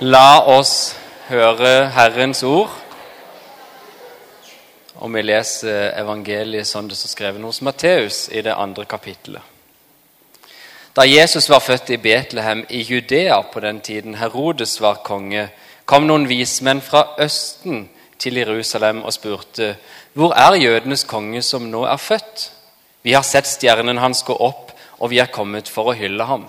La oss høre Herrens ord. Og vi leser evangeliet som det står skrevet hos Matteus i det andre kapittelet. Da Jesus var født i Betlehem i Judea på den tiden Herodes var konge, kom noen vismenn fra Østen til Jerusalem og spurte, 'Hvor er jødenes konge som nå er født?' 'Vi har sett stjernen hans gå opp, og vi er kommet for å hylle ham.'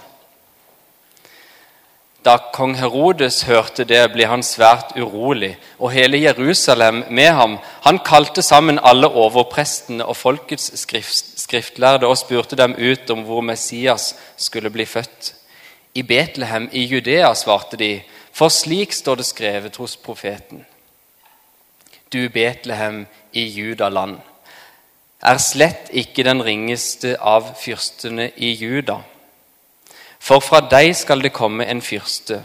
Da kong Herodes hørte det, ble han svært urolig, og hele Jerusalem med ham. Han kalte sammen alle overprestene og folkets skrift, skriftlærde og spurte dem ut om hvor Messias skulle bli født. I Betlehem i Judea, svarte de, for slik står det skrevet hos profeten. Du Betlehem i Judaland er slett ikke den ringeste av fyrstene i Juda. For fra deg skal det komme en fyrste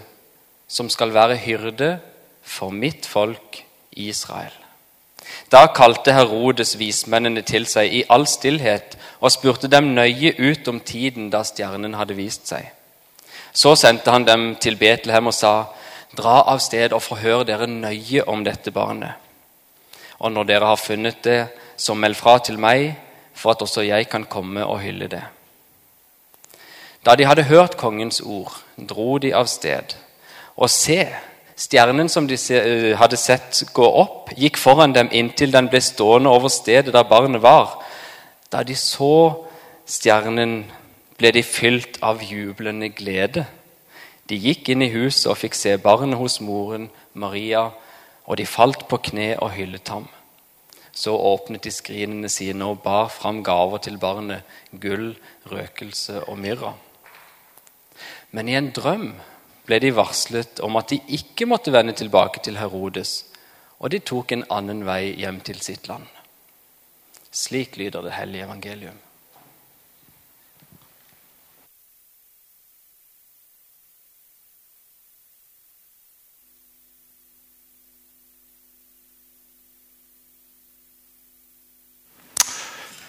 som skal være hyrde for mitt folk Israel. Da kalte Herodes vismennene til seg i all stillhet og spurte dem nøye ut om tiden da stjernen hadde vist seg. Så sendte han dem til Betlehem og sa, Dra av sted og forhør dere nøye om dette barnet. Og når dere har funnet det, så meld fra til meg, for at også jeg kan komme og hylle det. Da de hadde hørt kongens ord, dro de av sted. Og se, stjernen som de hadde sett gå opp, gikk foran dem inntil den ble stående over stedet der barnet var. Da de så stjernen, ble de fylt av jublende glede. De gikk inn i huset og fikk se barnet hos moren, Maria, og de falt på kne og hyllet ham. Så åpnet de skrinene sine og bar fram gaver til barnet, gull, røkelse og myrra. Men i en drøm ble de varslet om at de ikke måtte vende tilbake til Herodes, og de tok en annen vei hjem til sitt land. Slik lyder det hellige evangelium.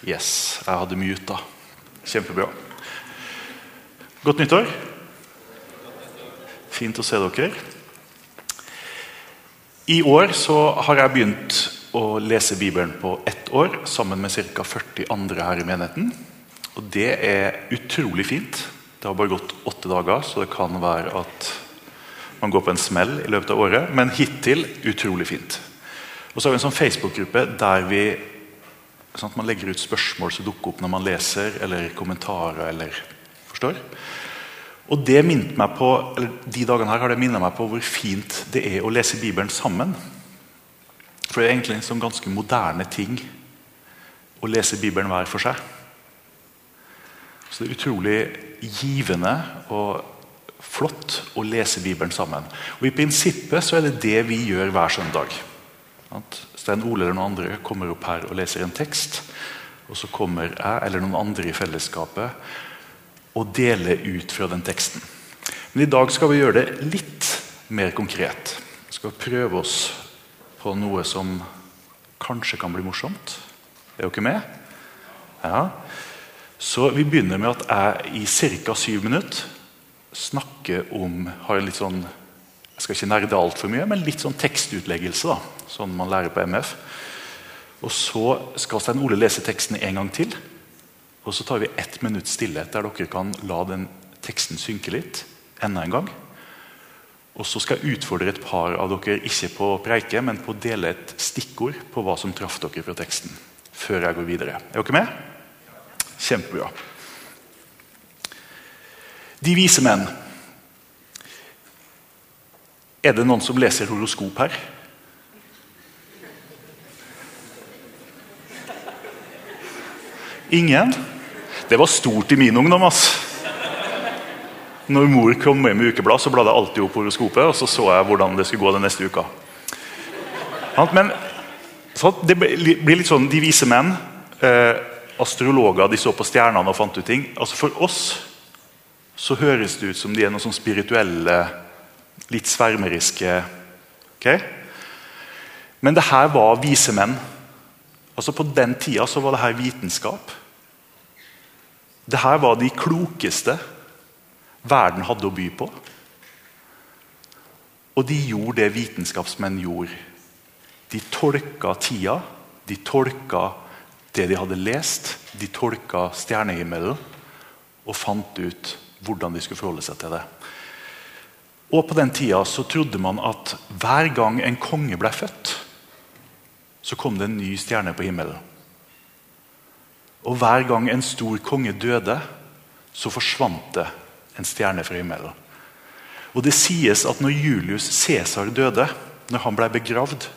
Yes, jeg hadde muta. Kjempebra. Godt nyttår. Fint å se dere. I år så har jeg begynt å lese Bibelen på ett år sammen med ca. 40 andre her i menigheten. Og Det er utrolig fint. Det har bare gått åtte dager, så det kan være at man går på en smell i løpet av året. Men hittil utrolig fint. Og så har vi en sånn Facebook-gruppe der vi sånn at man legger ut spørsmål som dukker opp når man leser, eller kommentarer. eller forstår. Og det meg på, eller De dagene her har det minnet meg på hvor fint det er å lese Bibelen sammen. For det er egentlig en sånn ganske moderne ting å lese Bibelen hver for seg. Så det er utrolig givende og flott å lese Bibelen sammen. Og I prinsippet så er det det vi gjør hver søndag. Stein Ole eller noen andre kommer opp her og leser en tekst. Og så kommer jeg eller noen andre i fellesskapet og dele ut fra den teksten. Men i dag skal vi gjøre det litt mer konkret. Vi skal prøve oss på noe som kanskje kan bli morsomt. Er dere med? Ja. Så vi begynner med at jeg i ca. syv minutter snakker om har litt sånn, Jeg skal ikke nerde altfor mye, men litt sånn tekstutleggelse. da, Sånn man lærer på MF. Og Så skal Stein Ole lese teksten en gang til. Og Så tar vi ett minutt stillhet der dere kan la den teksten synke litt. enda en gang. Og Så skal jeg utfordre et par av dere ikke på preike, men på å dele et stikkord på hva som traff dere fra teksten. Før jeg går videre. Er dere med? Kjempebra. De vise menn. Er det noen som leser horoskop her? Ingen? Det var stort i min ungdom. ass. Når mor kom med med ukeblad, så bladde jeg alltid opp horoskopet og så så jeg hvordan det skulle gå den neste uka. Men det blir litt sånn De vise menn, eh, astrologer, de så på stjernene og fant ut ting. Altså For oss så høres det ut som de er noen sånn spirituelle, litt svermeriske okay? Men det her var vise menn. Altså På den tida så var det her vitenskap. Dette var de klokeste verden hadde å by på. Og de gjorde det vitenskapsmenn gjorde. De tolka tida, de tolka det de hadde lest, de tolka stjernehimmelen og fant ut hvordan de skulle forholde seg til det. Og På den tida så trodde man at hver gang en konge ble født, så kom det en ny stjerne på himmelen. Og hver gang en stor konge døde, så forsvant det en stjerne fra himmelen. Og Det sies at når Julius Cæsar døde, når han ble begravd,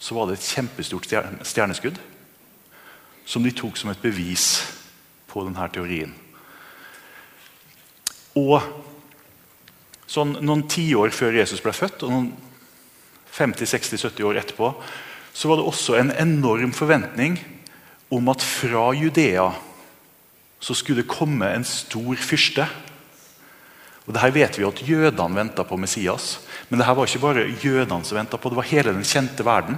så var det et kjempestort stjerneskudd som de tok som et bevis på denne teorien. Og sånn noen tiår før Jesus ble født, og noen 50-60-70 år etterpå, så var det også en enorm forventning om at fra Judea så skulle det komme en stor fyrste. Og det her vet vi at Jødene venta på Messias. Men det her var ikke bare jødene som venta på det var hele den kjente verden.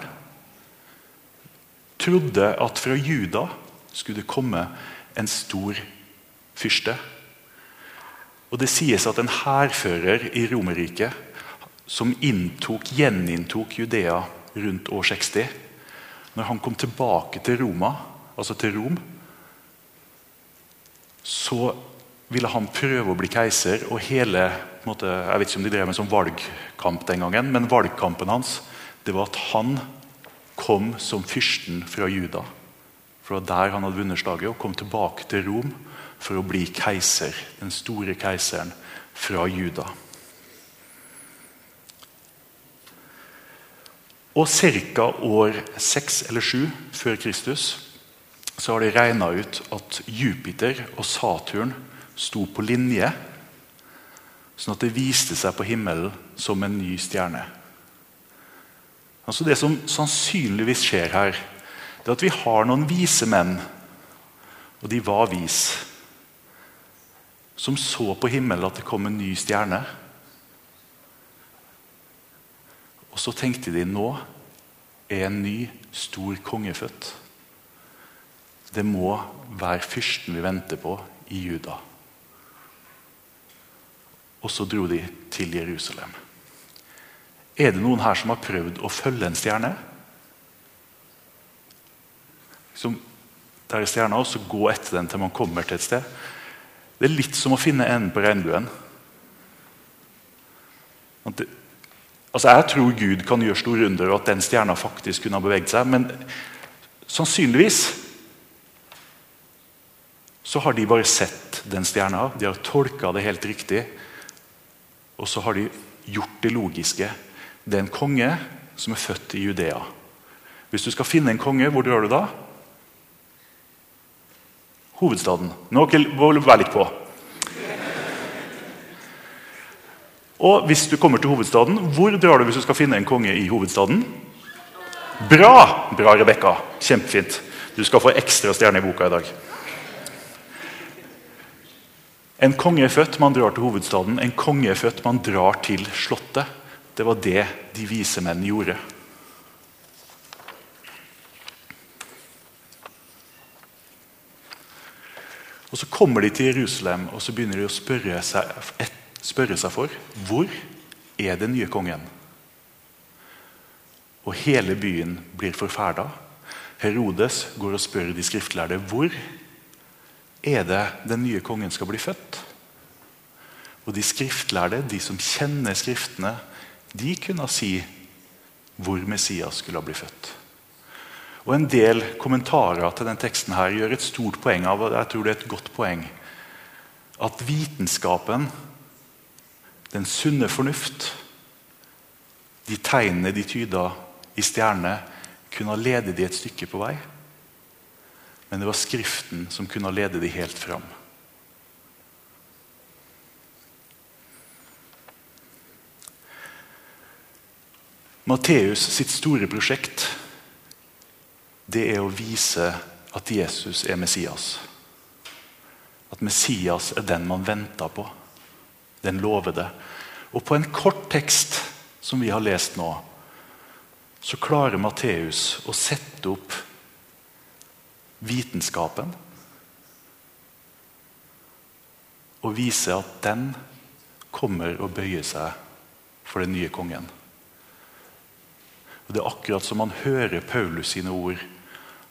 Trodde at fra Juda skulle det komme en stor fyrste. Og Det sies at en hærfører i Romerriket som inntok, gjeninntok Judea rundt år 60 Når han kom tilbake til Roma, altså til Rom, så ville han prøve å bli keiser. og hele, måte, Jeg vet ikke om de drev med sånn valgkamp den gangen, men valgkampen hans det var at han kom som fyrsten fra Juda. For det var der han hadde vunnet slaget, og kom tilbake til Rom for å bli keiser. Den store keiseren fra Juda. Og ca. år 6 eller 7 før Kristus så har de regna ut at Jupiter og Saturn sto på linje, sånn at det viste seg på himmelen som en ny stjerne. Altså Det som sannsynligvis skjer her, det er at vi har noen vise menn, og de var vis, som så på himmelen at det kom en ny stjerne. Og så tenkte de nå er en ny, stor konge født. Det må være fyrsten vi venter på i Juda. Og så dro de til Jerusalem. Er det noen her som har prøvd å følge en stjerne? Som der er stjerna, og så gå etter den til man kommer til et sted. Det er litt som å finne enden på regnbuen. Altså, jeg tror Gud kan gjøre store under, og at den stjerna faktisk kunne ha beveget seg. Men sannsynligvis så har de bare sett den stjerna. De har tolka det helt riktig. Og så har de gjort det logiske. Det er en konge som er født i Judea. Hvis du skal finne en konge, hvor drar du da? Hovedstaden. Nå må du være litt på. Og hvis du kommer til hovedstaden, hvor drar du hvis du skal finne en konge i hovedstaden? Bra! Bra, Rebekka. Kjempefint. Du skal få ekstra stjerne i boka i dag. En konge er født, man drar til hovedstaden. En konge er født, man drar til slottet. Det var det de vise menn gjorde. Og Så kommer de til Jerusalem og så begynner de å spørre seg, spørre seg for hvor er den nye kongen. Og hele byen blir forferda. Herodes går og spør de skriftlærde hvor er det den nye kongen skal bli født. Og De skriftlærde, de som kjenner Skriftene, de kunne si hvor Messias skulle bli født. Og En del kommentarer til den teksten her gjør et stort poeng av og jeg tror det er et godt poeng, at vitenskapen, den sunne fornuft, de tegnene de tyda i stjernene, kunne lede de et stykke på vei. Men det var Skriften som kunne lede de helt fram. Matteus sitt store prosjekt det er å vise at Jesus er Messias. At Messias er den man venter på. Den lovede. Og på en kort tekst som vi har lest nå, så klarer Matteus å sette opp vitenskapen og vise at den kommer og bøyer seg for den nye kongen. Og Det er akkurat som man hører Paulus sine ord,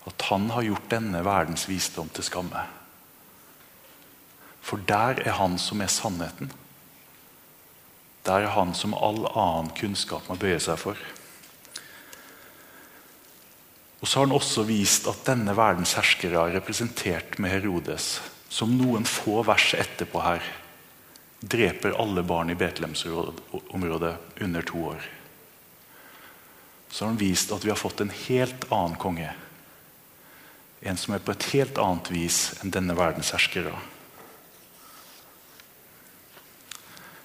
at han har gjort denne verdens visdom til skamme. For der er han som er sannheten. Der er han som all annen kunnskap må bøye seg for. Og så har han også vist at denne verdens herskere er representert med Herodes, som noen få vers etterpå her dreper alle barn i Betlehemsområdet under to år. Så har han vist at vi har fått en helt annen konge. En som er på et helt annet vis enn denne verdens herskere.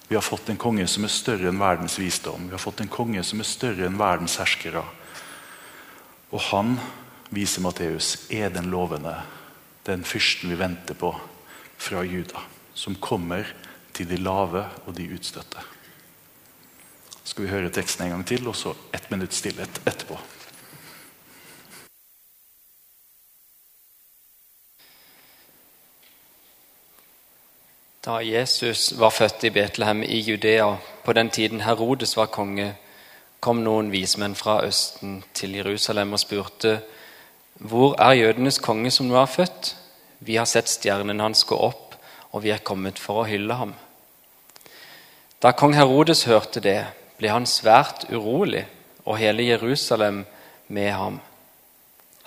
Vi har fått en konge som er større enn verdens visdom. Vi har fått en konge som er større enn verdens herskere. Og han, viser Matteus, er den lovende, den fyrsten vi venter på fra Juda, som kommer til de lave og de utstøtte. skal vi høre teksten en gang til, og så ett minutt stillhet etterpå. Da Jesus var født i Betlehem i Judea, på den tiden Herodes var konge, kom noen vismenn fra Østen til Jerusalem og spurte hvor er jødenes konge som nå er født? Vi har sett stjernen hans gå opp, og vi er kommet for å hylle ham. Da kong Herodes hørte det, ble han svært urolig, og hele Jerusalem med ham.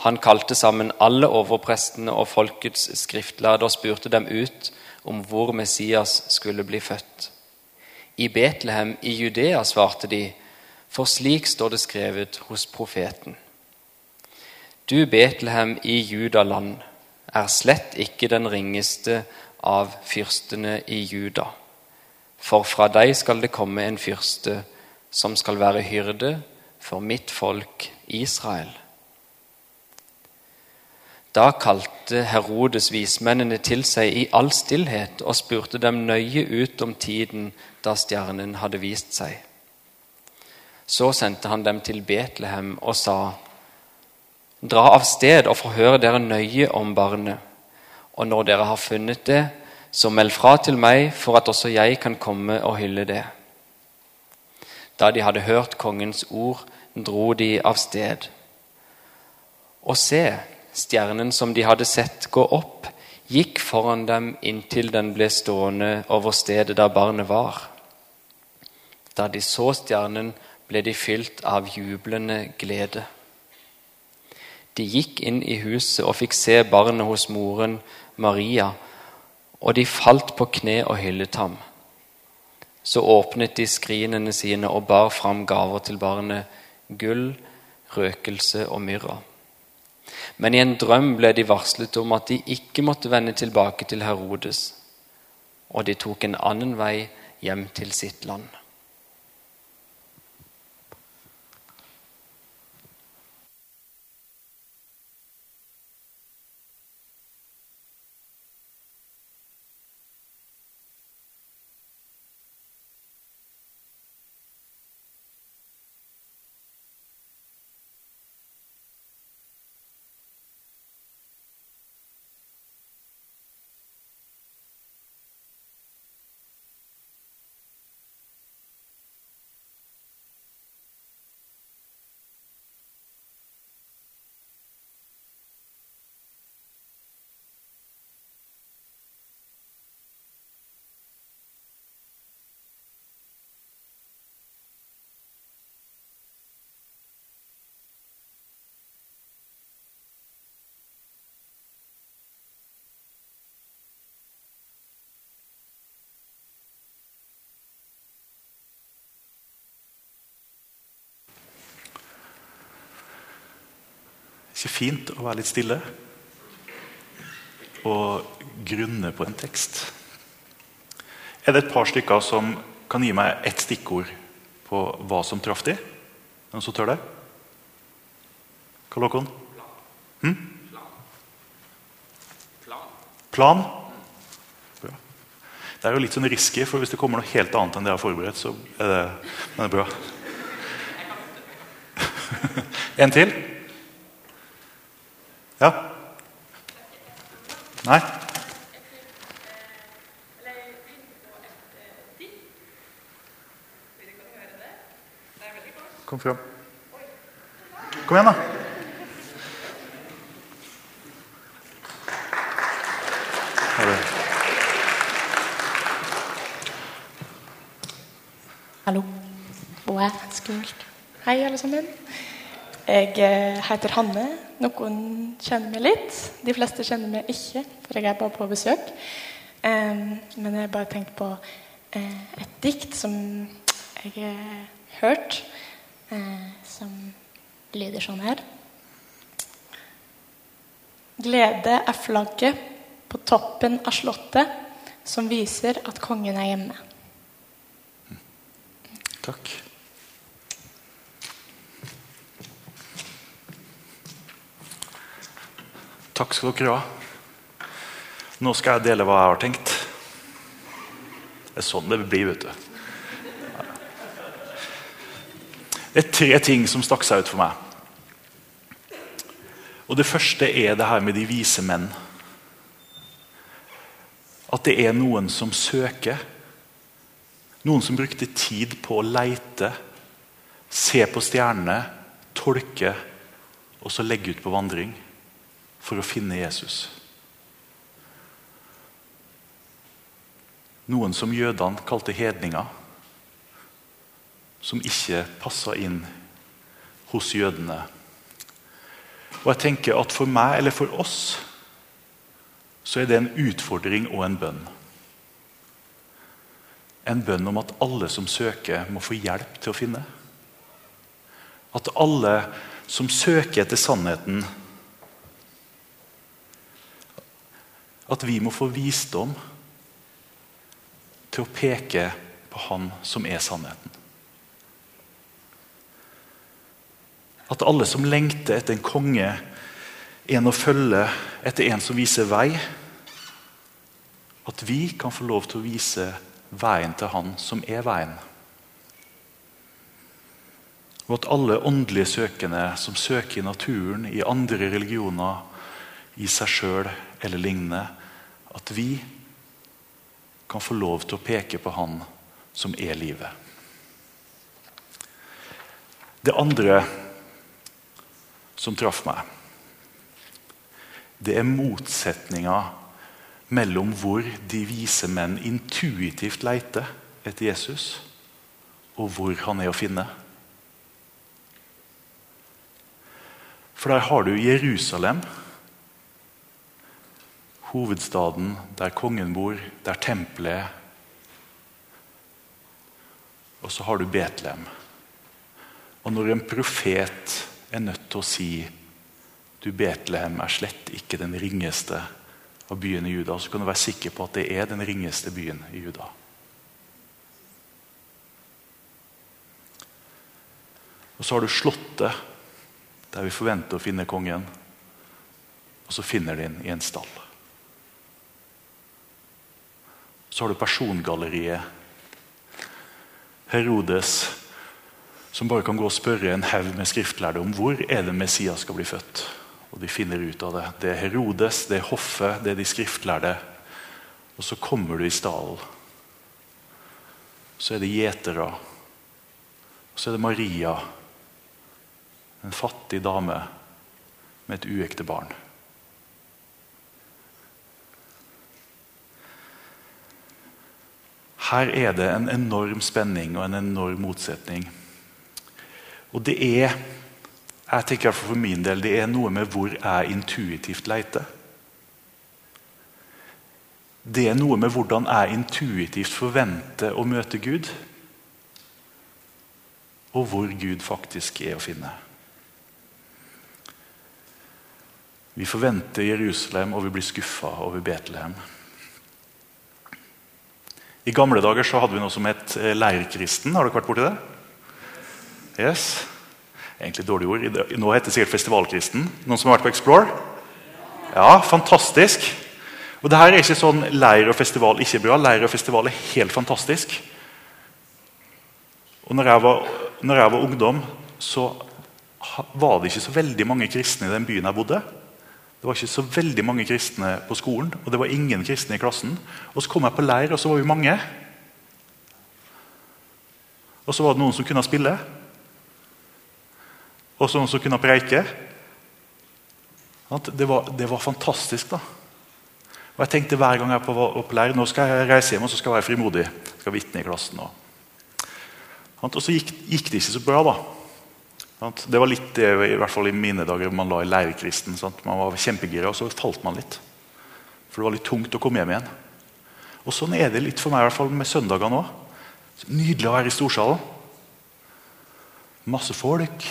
Han kalte sammen alle overprestene og folkets skriftlærde og spurte dem ut om hvor Messias skulle bli født. I Betlehem i Judea, svarte de, for slik står det skrevet hos profeten. Du Betlehem i Judaland er slett ikke den ringeste av fyrstene i Juda. For fra deg skal det komme en fyrste som skal være hyrde for mitt folk Israel. Da kalte Herodes vismennene til seg i all stillhet og spurte dem nøye ut om tiden da stjernen hadde vist seg. Så sendte han dem til Betlehem og sa:" Dra av sted og forhør dere nøye om barnet. Og når dere har funnet det, så meld fra til meg, for at også jeg kan komme og hylle det. Da de hadde hørt kongens ord, dro de av sted. Og se, stjernen som de hadde sett gå opp, gikk foran dem inntil den ble stående over stedet der barnet var. Da de så stjernen, ble de fylt av jublende glede. De gikk inn i huset og fikk se barnet hos moren Maria, og de falt på kne og hyllet ham. Så åpnet de skrinene sine og bar fram gaver til barnet, gull, røkelse og myrra. Men i en drøm ble de varslet om at de ikke måtte vende tilbake til Herodes, og de tok en annen vei hjem til sitt land. Ikke fint å være litt stille og grunne på en tekst? Er det et par stykker som kan gi meg ett stikkord på hva som traff dem? Noen som tør det? Karl Håkon? Hm? Plan? Bra. Det er jo litt sånn risky, for hvis det kommer noe helt annet enn det jeg har forberedt, så er det, men det er bra. en til? Nei? Kom fram. Kom igjen, da. Hallo. Wow, skummelt. Hei, alle sammen. Jeg eh, heter Hanne. Noen kjenner meg litt. De fleste kjenner meg ikke, for jeg er bare på besøk. Men jeg har bare tenkt på eh, et dikt som jeg har hørt, eh, som lyder sånn her. Glede er flagget på toppen av slottet som viser at kongen er hjemme. Takk. Takk skal dere ha. Nå skal jeg dele hva jeg har tenkt. Det er sånn det blir, vet du. Det er tre ting som stakk seg ut for meg. Og Det første er det her med de vise menn. At det er noen som søker. Noen som brukte tid på å leite, se på stjernene, tolke og så legge ut på vandring for å finne Jesus. Noen som jødene kalte hedninger, som ikke passa inn hos jødene. Og jeg tenker at For meg eller for oss så er det en utfordring og en bønn. En bønn om at alle som søker, må få hjelp til å finne. At alle som søker etter sannheten At vi må få visdom til å peke på Han som er sannheten. At alle som lengter etter en konge, en å følge, etter en som viser vei At vi kan få lov til å vise veien til Han som er veien. Og at alle åndelige søkende som søker i naturen, i andre religioner, i seg sjøl eller lignende, at vi kan få lov til å peke på Han som er livet. Det andre som traff meg, det er motsetninga mellom hvor de vise menn intuitivt leiter etter Jesus, og hvor han er å finne. For der har du Jerusalem, hovedstaden der kongen bor, der tempelet er. Og så har du Betlehem. Og når en profet er nødt til å si du Betlehem er slett ikke den ringeste av byene i Juda, så kan du være sikker på at det er den ringeste byen i Juda. Og så har du Slottet, der vi forventer å finne kongen. Og så finner de den i en stall. Så har du persongalleriet. Herodes, som bare kan gå og spørre en haug med skriftlærde om hvor er det Messias skal bli født. Og De finner ut av det. Det er Herodes, det er hoffet, det er de skriftlærde. Og så kommer du i stallen. Så er det gjetere. Og så er det Maria, en fattig dame med et uekte barn. Her er det en enorm spenning og en enorm motsetning. Og det er jeg tenker for min del, det er noe med hvor jeg intuitivt leter. Det er noe med hvordan jeg intuitivt forventer å møte Gud. Og hvor Gud faktisk er å finne. Vi forventer Jerusalem, og vi blir skuffa over Betlehem. I gamle dager så hadde vi noe som het eh, leirkristen. Har dere vært borti det? Yes. Egentlig dårlig ord. Nå heter det sikkert festivalkristen. Noen som har vært på Explore? Ja, fantastisk. Og det her er ikke sånn leir og festival ikke bra. Leir og festival er helt fantastisk. Og når jeg var, når jeg var ungdom, så var det ikke så veldig mange kristne i den byen jeg bodde. Det var ikke så veldig mange kristne på skolen, og det var ingen kristne i klassen. Og Så kom jeg på leir, og så var vi mange. Og så var det noen som kunne spille. og så noen som kunne preike. Det var, det var, fantastisk. da. Og jeg tenkte Hver gang jeg var på leir, nå skal jeg reise hjem og så skal jeg være frimodig. Jeg skal vitne i klassen. Og, og så gikk, gikk, det ikke så bra. da. Det var litt det i hvert fall i mine dager man la i leirkristen. Man var kjempegira, og så falt man litt. For det var litt tungt å komme hjem igjen. Og Sånn er det litt for meg i hvert fall med søndagene òg. Nydelig å være i storsalen. Masse folk.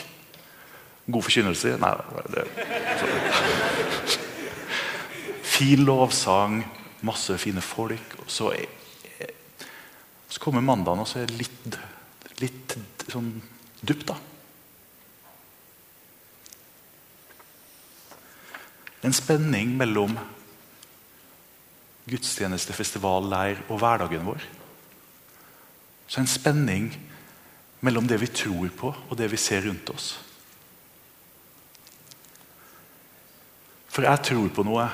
God forkynnelse. Nei, det, Fin lovsang, masse fine folk. Og så, så kommer mandagen, og så er det litt, litt sånn dupt, da. En spenning mellom gudstjeneste, festival, leir og hverdagen vår. Så en spenning mellom det vi tror på, og det vi ser rundt oss. For jeg tror på noe,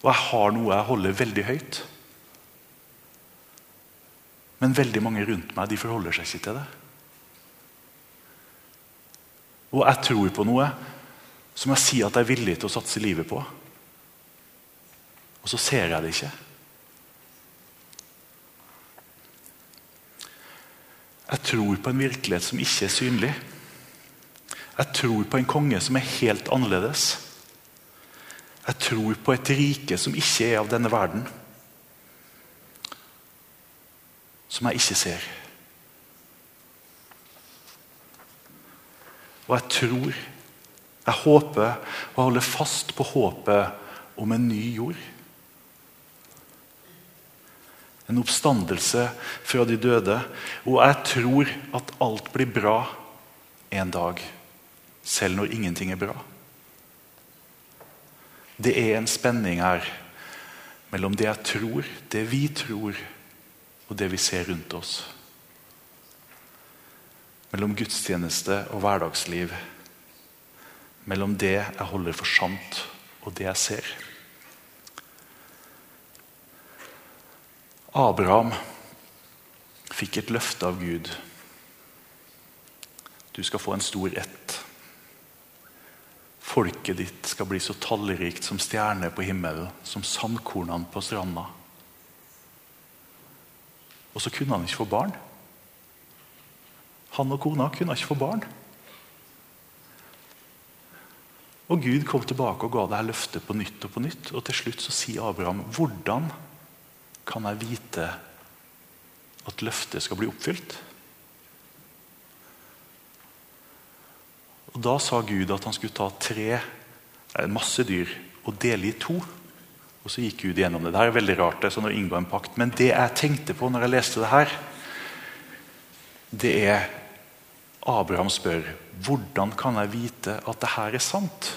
og jeg har noe jeg holder veldig høyt. Men veldig mange rundt meg de forholder seg ikke til det. Og jeg tror på noe som jeg sier at jeg er villig til å satse livet på. Og så ser jeg det ikke. Jeg tror på en virkelighet som ikke er synlig. Jeg tror på en konge som er helt annerledes. Jeg tror på et rike som ikke er av denne verden. Som jeg ikke ser. Og jeg tror jeg håper og holder fast på håpet om en ny jord. En oppstandelse fra de døde. Og jeg tror at alt blir bra en dag, selv når ingenting er bra. Det er en spenning her mellom det jeg tror, det vi tror, og det vi ser rundt oss. Mellom gudstjeneste og hverdagsliv mellom det jeg holder for sant, og det jeg ser. Abraham fikk et løfte av Gud. Du skal få en stor ett. Folket ditt skal bli så tallrikt som stjerner på himmelen, som sandkornene på stranda. Og så kunne han ikke få barn. Han og kona kunne ikke få barn. Og Gud kom tilbake og ga dette løftet på nytt og på nytt. Og til slutt så sier Abraham, 'Hvordan kan jeg vite at løftet skal bli oppfylt?' Og Da sa Gud at han skulle ta tre, masse dyr og dele i to. Og så gikk Gud gjennom det. Det er veldig rart, det, sånn å inngå en pakt. Men det jeg tenkte på når jeg leste det her, det er Abraham spør hvordan kan jeg vite at det her er sant.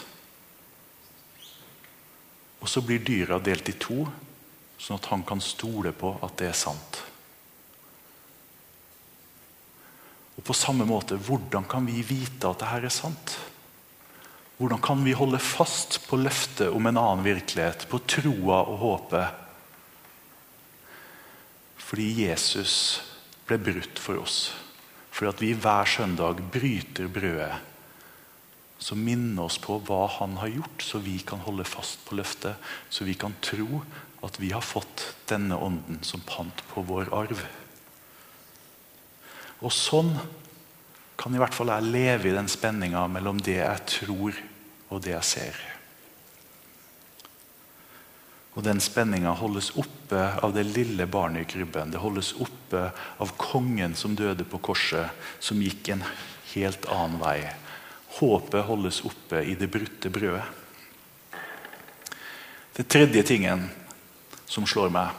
Og så blir dyra delt i to, sånn at han kan stole på at det er sant. Og På samme måte, hvordan kan vi vite at det her er sant? Hvordan kan vi holde fast på løftet om en annen virkelighet, på troa og håpet? Fordi Jesus ble brutt for oss. For at vi hver søndag bryter brødet som minner oss på hva han har gjort, så vi kan holde fast på løftet. Så vi kan tro at vi har fått denne ånden som pant på vår arv. Og sånn kan i hvert fall jeg leve i den spenninga mellom det jeg tror, og det jeg ser. Og Den spenninga holdes oppe av det lille barnet i krybben. Det holdes oppe av kongen som døde på korset, som gikk en helt annen vei. Håpet holdes oppe i det brutte brødet. Den tredje tingen som slår meg,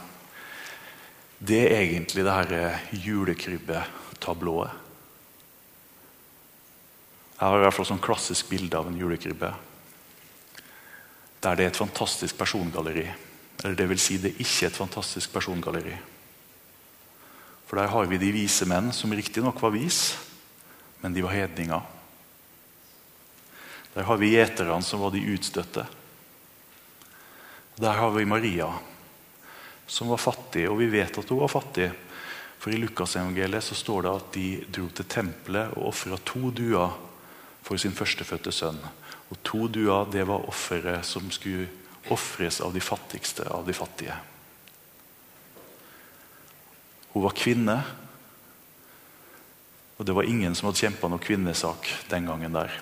det er egentlig det her julekrybbetablået. Jeg har i hvert fall sånn klassisk bilde av en julekrybbe der det er et fantastisk persongalleri. Eller det vil si, det er ikke et fantastisk persongalleri. For der har vi de vise menn, som riktignok var vis, men de var hedninger. Der har vi gjeterne, som var de utstøtte. Der har vi Maria, som var fattig, og vi vet at hun var fattig. For I Lukasevangeliet så står det at de dro til tempelet og ofra to duer for sin førstefødte sønn. Og to duer det var offeret som skulle ofres av de fattigste av de fattige. Hun var kvinne, og det var ingen som hadde kjempa noen kvinnesak den gangen der.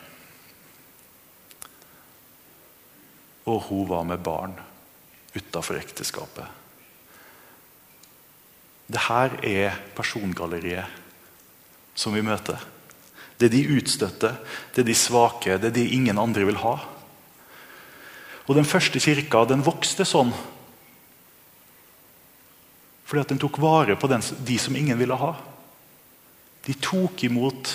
Og hun var med barn utafor ekteskapet. Det her er persongalleriet som vi møter. Det er de utstøtte, det er de svake, det er de ingen andre vil ha. Og Den første kirka den vokste sånn fordi at den tok vare på den, de som ingen ville ha. De tok imot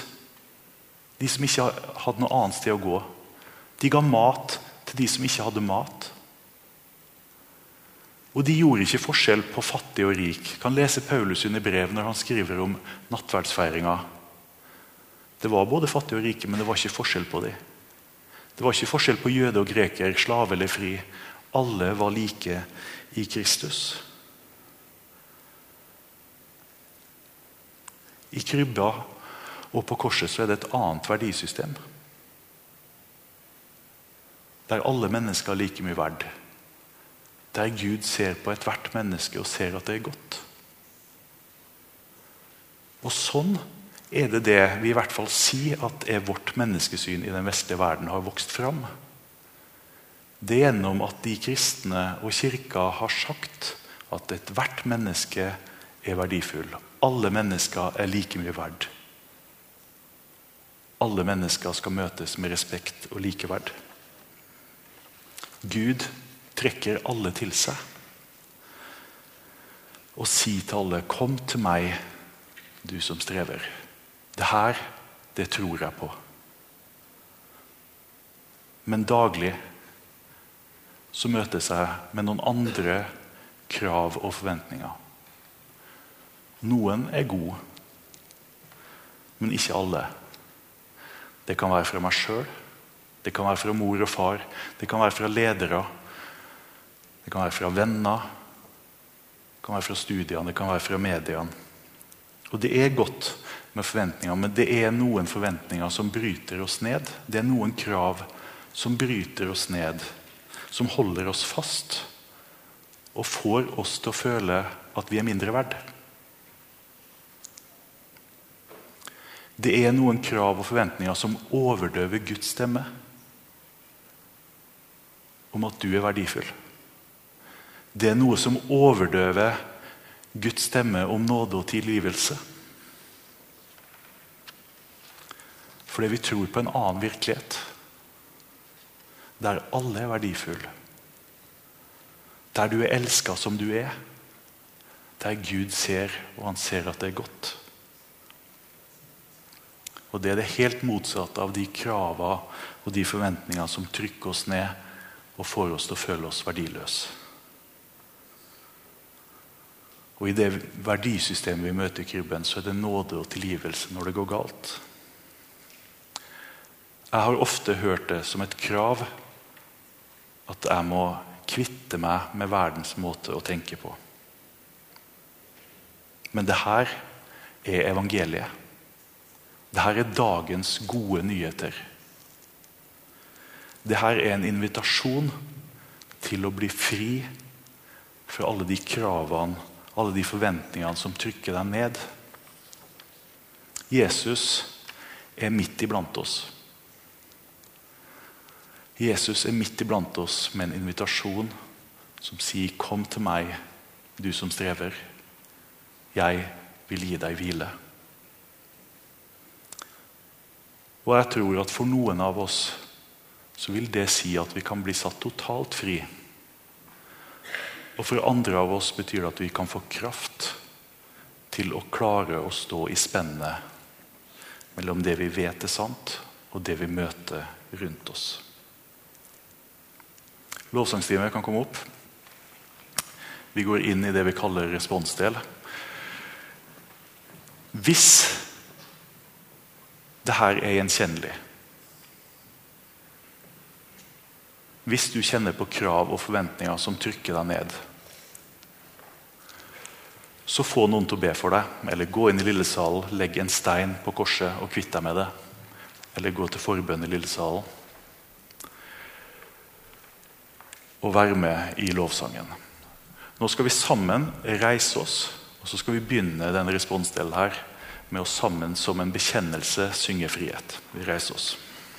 de som ikke hadde noe annet sted å gå. De ga mat til de som ikke hadde mat. Og De gjorde ikke forskjell på fattig og rik. Kan lese Paulus under brev når han skriver om nattverdsfeiringa. Det var både fattige og rike, men det var ikke forskjell på dem. Det var ikke forskjell på jøde og greker, slave eller fri. Alle var like i Kristus. I krybba og på korset så er det et annet verdisystem. Der alle mennesker er like mye verd. Der Gud ser på ethvert menneske og ser at det er godt. Og sånn er det det vi i hvert fall sier at er vårt menneskesyn i den vestlige verden har vokst fram. Det er gjennom at de kristne og kirka har sagt at ethvert menneske er verdifull. Alle mennesker er like mye verd. Alle mennesker skal møtes med respekt og likeverd. Gud trekker alle til seg og sier til alle 'Kom til meg, du som strever'. Det her, det tror jeg på. Men daglig så møtes jeg med noen andre krav og forventninger. Noen er gode, men ikke alle. Det kan være fra meg sjøl, det kan være fra mor og far, det kan være fra ledere, det kan være fra venner, det kan være fra studiene, det kan være fra mediene. Og det er godt med forventninger, men det er noen forventninger som bryter oss ned. Det er noen krav som bryter oss ned, som holder oss fast og får oss til å føle at vi er mindre verd. Det er noen krav og forventninger som overdøver Guds stemme om at du er verdifull. Det er noe som overdøver Guds stemme om nåde og tilgivelse. Fordi vi tror på en annen virkelighet. Der alle er verdifulle. Der du er elska som du er. Der Gud ser, og han ser at det er godt. Og Det er det helt motsatte av de krava og de forventningene som trykker oss ned og får oss til å føle oss verdiløse. Og I det verdisystemet vi møter i krybben, så er det nåde og tilgivelse når det går galt. Jeg har ofte hørt det som et krav at jeg må kvitte meg med verdens måte å tenke på. Men det her er evangeliet. Det her er dagens gode nyheter. Det her er en invitasjon til å bli fri fra alle de kravene, alle de forventningene som trykker deg ned. Jesus er midt iblant oss. Jesus er midt iblant oss med en invitasjon som sier 'Kom til meg, du som strever. Jeg vil gi deg hvile'. Og jeg tror at for noen av oss så vil det si at vi kan bli satt totalt fri. Og for andre av oss betyr det at vi kan få kraft til å klare å stå i spennet mellom det vi vet er sant, og det vi møter rundt oss. Lovsangsteamet kan komme opp. Vi går inn i det vi kaller responsdel. Hvis det her er gjenkjennelig Hvis du kjenner på krav og forventninger som trykker deg ned, så få noen til å be for deg, eller gå inn i lillesalen, legg en stein på korset og kvitt deg med det. eller gå til forbønn i Lillesalen. Og være med i lovsangen. Nå skal vi sammen reise oss, og så skal vi begynne denne responsdelen her med å sammen som en bekjennelse synge frihet. Vi reiser oss.